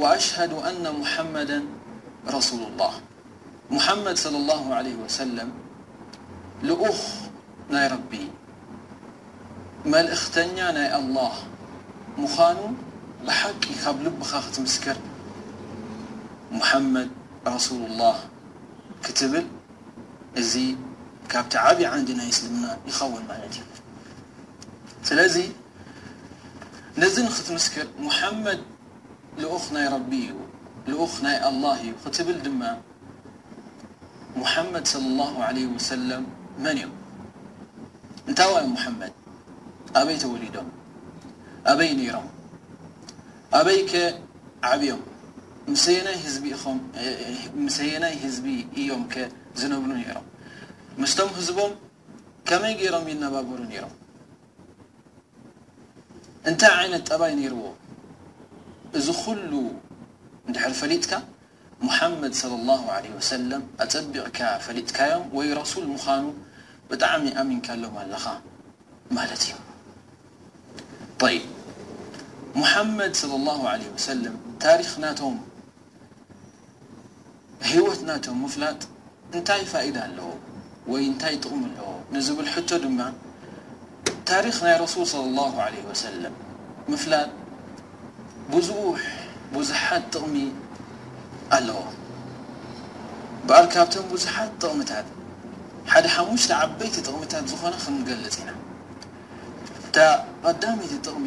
ወኣሽሀዱ ኣነ ሙሐመደን ረሱሉላህ፣ ሙሐመድ ሰለላሁ ዓለይሂ ወሰለም ልኡኽ ናይ ረቢ፣ መልእኽተኛ ናይ ኣላህ፣ ምዃኑ ብሓቂ ካብ ልብኻ ክትምስክር፣ ሙሐመድ ረሱሉላህ ክትብል እዚ ካብቲ ዓቢ ዓንዲ ናይ እስልምና ይኸውን ማለት እዩ። ስለዚ ነዚ ንኽትምስክር ሙሐመድ። ልኡኽ ናይ ረቢ እዩ፣ ልኡኽ ናይ ኣላህ እዩ ክትብል ድማ ሙሓመድ ሰለላሁ ዓለይሂ ወሰለም መን እዮም? እንታይዋ እዮም ሙሓመድ? ኣበይ ተወሊዶም? ኣበይ ነይሮም? ኣበይከ ዓብዮም? ምሰየናይ ህዝቢ ኢኾም ምሰየናይ ህዝቢ እዮምከ ዝነብሩ ነይሮም? ምስቶም ህዝቦም ከመይ ገይሮም ይነባበሩ ነይሮም? እንታይ ዓይነት ጠባይ ነይርዎ እዚ ኩሉ እንድሕር ፈሊጥካ ሙሓመድ ሰለሏሁ ዓለይሂ ወሰለም ኣጸቢቕካ ፈሊጥካዮም ወይ ረሱል ምዃኑ ብጣዕሚ ኣሚንካሎም ኣለኻ ማለት እዩ ጠይብ ሙሓመድ ሰለሏሁ ዓለይሂ ወሰለም ታሪኽ ናቶም ብህይወት ናቶም ምፍላጥ እንታይ ፋኢዳ ኣለዎ ወይ እንታይ ጥቕሚ ኣለዎ ንዝብል ሕቶ ድማ ታሪኽ ናይ ረሱል ሰለላሁ ዓለይሂ ወሰለም ምፍላጥ ብዙሕ ብዙሓት ጥቕሚ ኣለዎ። እምበኣር ካብቶም ብዙሓት ጥቕምታት ሓደ ሓሙሽተ ዓበይቲ ጥቕምታት ዝኾነ ክንገልጽ ኢና። እታ ቀዳመይቲ ጥቕሚ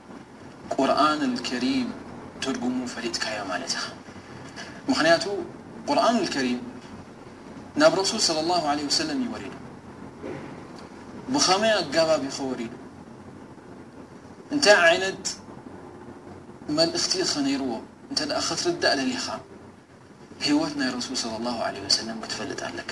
ቁርኣን ኣልከሪም ትርጉሙ ፈሊጥካዮ ማለት ኢኻ ምኽንያቱ ቁርኣን ኣልከሪም ናብ ረሱል ሰለላሁ ዓለይሂ ወሰለም እዩ ወሪዱ ብኸመይ ኣጋባብ እዩ ኸ ወሪዱ እንታይ ዓይነት መልእኽቲ እዩ ኸ ነይርዎ እንተ ደኣ ኽትርዳእ ደሊኻ ህይወት ናይ ረሱል ሰለላሁ ዓለይሂ ወሰለም ክትፈልጥ ኣለካ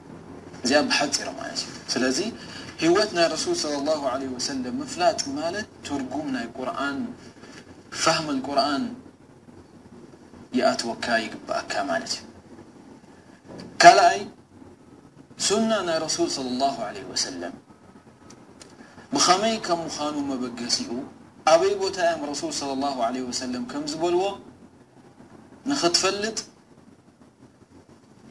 እዚኣ ብሓጺራ ማለት እዩ። ስለዚ ህይወት ናይ ረሱል ሰለላሁ ዓለይሂ ወሰለም ምፍላጥ ማለት ትርጉም ናይ ቁርኣን ፋህም ኣልቁርኣን ይኣትወካ ይግብኣካ ማለት እዩ። ካልኣይ ሱና ናይ ረሱል ሰለላሁ ዓለይሂ ወሰለም ብኸመይ ከም ምዃኑ መበገሲኡ ኣበይ ቦታ እዮም ረሱል ሰለላሁ ዓለይሂ ወሰለም ከም ዝበልዎ ንኽትፈልጥ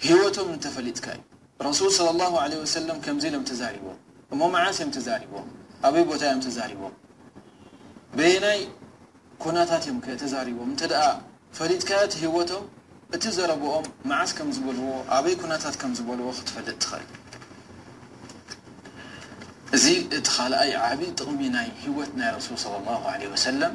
ህይወቶም እንተፈሊጥካ እዩ። ረሱል ሰለላሁ ዓለይሂ ወሰለም ከምዚ ኢሎም ተዛሪቦም። እሞ መዓስ እዮም ተዛሪቦም? ኣበይ ቦታ እዮም ተዛሪቦም? በየናይ ኩነታት እዮም ከ ተዛሪቦም? እንተድኣ ፈሊጥካዮ እቲ ህይወቶም፣ እቲ ዘረብኦም መዓስ ከም ዝበልዎ፣ ኣበይ ኩነታት ከም ዝበልዎ ክትፈልጥ ትኽእል። እዚ እቲ ካልኣይ ዓቢ ጥቕሚ ናይ ህይወት ናይ ረሱል ሰለላሁ ዓለይሂ ወሰለም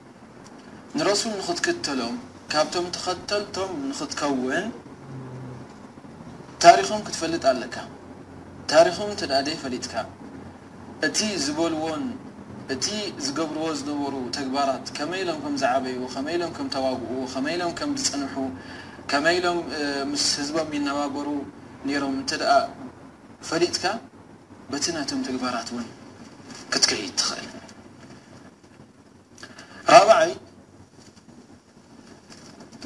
ንረሱል ንኽትክተሎም ካብቶም ተኸተልቶም ንኽትከውን ታሪኾም ክትፈልጥ ኣለካ ታሪኾም እንተ ደይፈሊጥካ እቲ ዝበልዎን እቲ ዝገብርዎ ዝነበሩ ተግባራት ከመይ ኢሎም ከም ዝዓበዩ ከመይ ኢሎም ከም ተዋግኡ ከመይ ኢሎም ከም ዝጸንሑ ከመይ ኢሎም ምስ ህዝቦም ይነባበሩ ኔሮም እንተ ፈሊጥካ በቲ ናቶም ተግባራት ውን ክትከይድ ትኽእል። ራብዓይ፣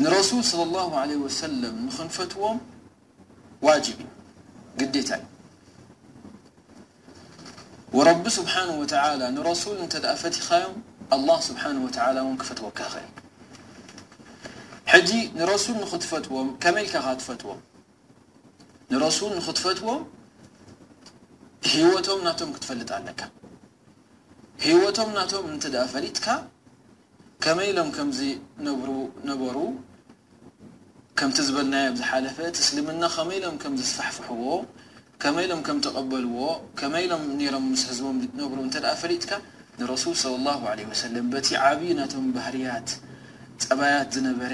ንረሱል ሰለላሁ ዓለይሂ ወሰለም ንኽንፈትዎም ዋጅብ እዩ፣ ግዴታ እዩ። ወረቢ ስብሓነሁ ወተዓላ ንረሱል እንተድኣ ፈቲኻዮም ኣላህ ስብሓነሁ ወተዓላ እውን ክፈትወካ ይኽእል። ሕጂ ንረሱል ንኽትፈትዎም ከመይ ኢልካ ኢኻ ትፈትዎም? ንረሱል ንኽትፈትዎም ህይወቶም ናቶም ክትፈልጥ ኣለካ። ሂወቶም ናቶም እንተ ፈሊጥካ ከመይ ኢሎም ከም ዝነብሩ ነበሩ ከምቲ ዝበልናዮ ኣብ ዝሓለፈ እቲ እስልምና ከመይ ኢሎም ከም ዘስፋሕፍሕዎ ከመይ ኢሎም ከም ተቀበልዎ ከመይ ኢሎም ኔሮም ምስ ህዝቦም ዝነብሩ እንተ ፈሊጥካ ንረሱል ሰለላሁ ዓለይሂ ወሰለም በቲ ዓብይ ናቶም ባህርያት ጸባያት ዝነበረ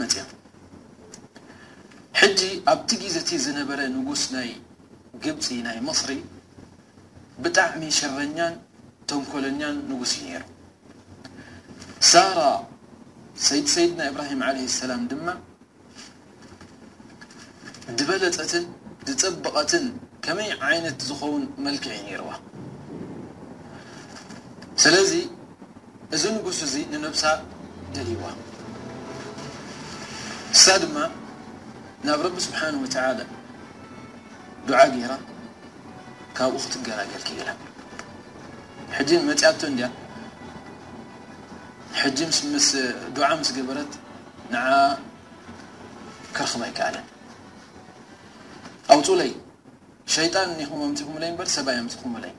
መጽዮም። ሕጂ ኣብቲ ግዜ እቲ ዝነበረ ንጉስ ናይ ግብጺ ናይ ምስሪ ብጣዕሚ ሸረኛን ተንኮለኛን ንጉስ እዩ ነይሩ። ሳራ ሰይድ ሰይድና ኢብራሂም ዓለይሂ ሰላም ድማ ድበለጸትን ድጸበቐትን ከመይ ዓይነት ዝኸውን መልክዕ እዩ ነይርዋ። ስለዚ። እዚ ንጉስ እዚ ንነብሳ ደልይዋ ንሳ ድማ ናብ ረቢ ስብሓን ወተዓላ ዱዓ ገይራ ካብኡ ክትገላገል ኪኢላ ሕጂ መጺኣቶ እንድያ ሕጂ ምስ ዱዓ ምስ ገበረት ንዓ ክረኽባ ኣይከኣለን ኣውጹለይ ሸይጣን ኢኹም ኣምጺኹምለይ እምበር ሰብ ኣየምጽኹምለይን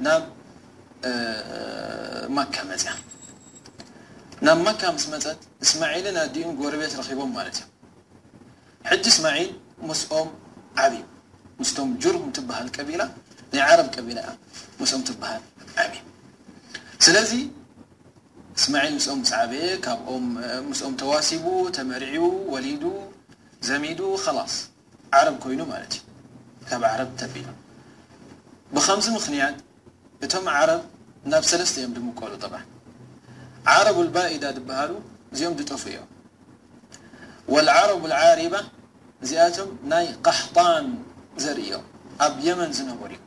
ናብ መካ መጽያ። ናብ መካ ምስ መጸት እስማዒልን ኣዲኡን ጎረቤት ረኺቦም ማለት እዩ። ሕጂ እስማዒል ምስኦም ዓብዩ። ምስቶም ጁርሁም ትበሃል ቀቢላ፣ ናይ ዓረብ ቀቢላ እያ፣ ምስኦም ትበሃል ዓብዩ። ስለዚ እስማዒል ምስኦም ምስ ዓበየ፣ ካብኦም ምስኦም ተዋሲቡ፣ ተመርዕዩ፣ ወሊዱ፣ ዘሚዱ፣ ኸላስ። ዓረብ ኮይኑ ማለት እዩ ካብ ዓረብ ተፊሉ ብኸምዚ ምኽንያት እቶም ዓረብ ናብ ሰለስተ እዮም ድምቀሉ ጠብዓን ዓረቡ ልባኢዳ ድብሃሉ እዚኦም ድጠፍኡ እዮም ወልዓረቡ ልዓሪባ እዚኣቶም ናይ ቃሕጣን ዘርኢ እዮም ኣብ የመን ዝነበሩ እዮም።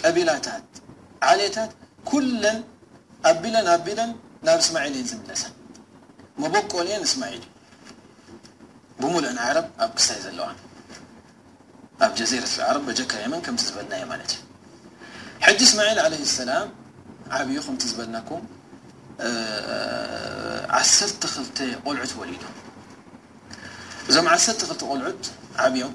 ቀቢላታት፣ ዓሌታት ኩለን ኣቢለን ኣቢለን ናብ እስማዒል እየን ዝምለሳ። መበቆሊኤን እስማዒል እዩ። ብሙሉኤን ዓረብ ኣብ ክሳይ ዘለዋ ኣብ ጀዚረት ኣልዓረብ በጀካ የመን ከምቲ ዝበልናዮ ማለት እዩ። ሕጂ እስማዒል ዓለይሂ ሰላም ዓብዩ ከምቲ ዝበልናኩም ዓሰርተ ክልተ ቆልዑት ወሊዱ። እዞም ዓሰርተ ክልተ ቆልዑት ዓብዮም።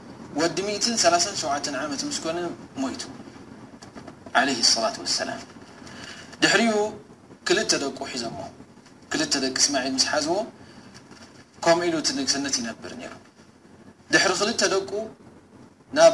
ወዲ ሚእትን ሰላሳን ሸውዓተን ዓመት ምስ ኮነ ሞይቱ ዓለይሂ ሰላቱ ወሰላም። ድሕሪኡ ክልተ ደቁ ሒዞሞ። ክልተ ደቂ እስማዒል ምስ ሓዝዎ ከምኡ ኢሉ እቲ ንግስነት ይነብር ነይሩ። ድሕሪ ክልተ ደቁ ናብ።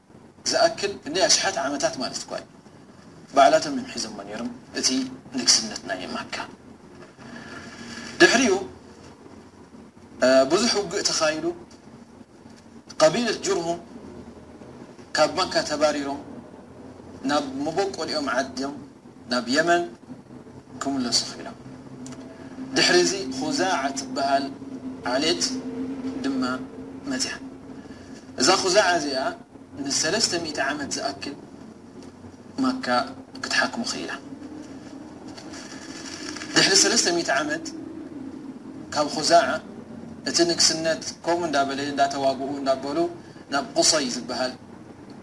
ዝኣክል ክንደይ ኣሽሓት ዓመታት ማለት እኳ እዩ። ባዕላቶም እዮም ሒዞሞ ነይሮም እቲ ንግስነት ናይ ማካ። ድሕሪኡ ብዙሕ ውግእ ተኻይዱ፣ ቀቢለት ጁርሁም ካብ ማካ ተባሪሮም ናብ መቦቆሊኦም ዓዶም፣ ናብ የመን ክምለሱ ኺኢሎም። ድሕሪዚ ኹዛዓ ትበሃል ዓሌት ድማ መጺኣ። እዛ ኹዛዓ እዚኣ ንሰለስተ ሚእቲ ዓመት ዝኣክል መካ ክትሓክሙ ኽኢላ። ድሕሪ ሰለስተ ሚእቲ ዓመት ካብ ኹዛዓ እቲ ንግስነት ከምኡ እንዳበለ እንዳተዋግኡ እንዳበሉ ናብ ቁሰይ ዝበሃል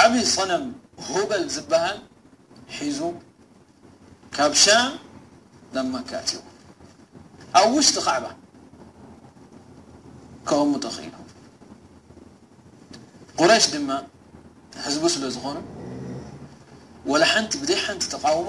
ዓቢ ሰነም ሁበል ዝበሃል ሒዙ ካብ ሻም ናብ መካ ኣትዩ ኣብ ውሽጢ ካዕባ ከቐምጦ ክኢሉ። ቁረይሽ ድማ ህዝቡ ስለ ዝኾኑ ወላ ሓንቲ ብዘይ ሓንቲ ተቓውሞ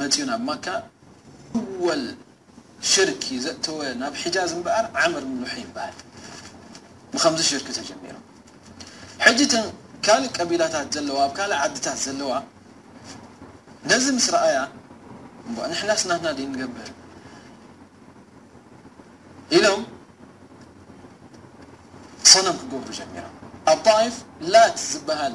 መጽዩ ናብ መካ እወል ሽርኪ ዘእተወ ናብ ሕጃዝ እምበኣር ዓምር ብን ሉሕይ ይበሃል ብኸምዚ ሽርኪ ተጀሚሩ ሕጂ እተን ካልእ ቀቢላታት ዘለዋ ኣብ ካልእ ዓድታት ዘለዋ ነዚ ምስ ረኣያ እምቧእ ንሕናስ ናትና ደይንገብር ኢሎም ሰነም ክገብሩ ጀሚሮም ኣብ ጣይፍ ላት ዝበሃል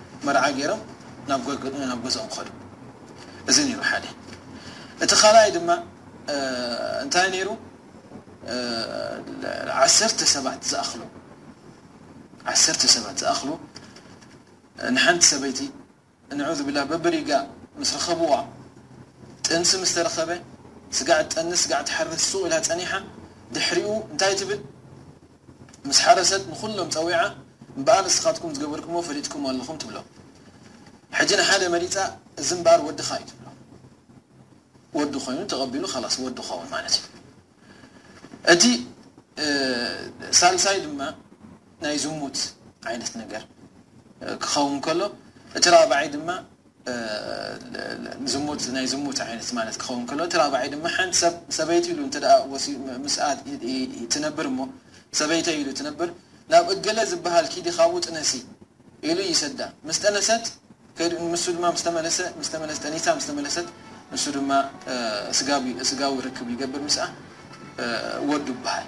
መርዓ ገይሮም ናብ ገዝኦም ክኸዱ እዚ ነይሩ ሓደ እቲ ካልኣይ ድማ እንታይ ነይሩ ዓሰርተ ሰባት ዝኣኽሉ ዓሰርተ ሰባት ዝኣኽሉ ንሓንቲ ሰበይቲ ንዑዝ ብላ በብሪጋ ምስ ረኸብዋ ጥንሲ ምስ ተረኸበ ስጋዕ ትጠንስ ስጋዕ ትሓርስ ሱቕ ኢላ ጸኒሓ ድሕሪኡ እንታይ ትብል ምስ ሓረሰት ንኹሎም ጸዊዓ እምበኣር ንስኻትኩም ዝገበርኩምዎ ፈሊጥኩሞ ኣለኹም ትብሎም። ሕጂ ንሓደ መሪጻ እዚ እምበኣር ወድኻ እዩ ትብሎ። ወዱ ኮይኑ ተቐቢሉ ኸላስ ወዱ ክኸውን ማለት እዩ። እቲ ሳልሳይ ድማ ናይ ዝሙት ዓይነት ነገር ክኸውን ከሎ እቲ ራብዓይ ድማ ዝሙት ናይ ዝሙት ዓይነት ማለት ክኸውን ከሎ፣ እቲ ራብዓይ ድማ ሓንቲ ሰብ ሰበይቱ ኢሉ እንተ ምስኣ ትነብር እሞ ሰበይተይ ኢሉ ትነብር ናብ እገለ ዝበሃል ኪዲ ካብኡ ጥነሲ ኢሉ ይሰዳ ምስ ጠነሰት ንሱ ድማ ምስ ተመለሰ ምስ ተመለሰ ጠኒሳ ምስ ተመለሰት ንሱ ድማ ስጋዊ ርክብ ይገብር ምስኣ ወዱ ይበሃል።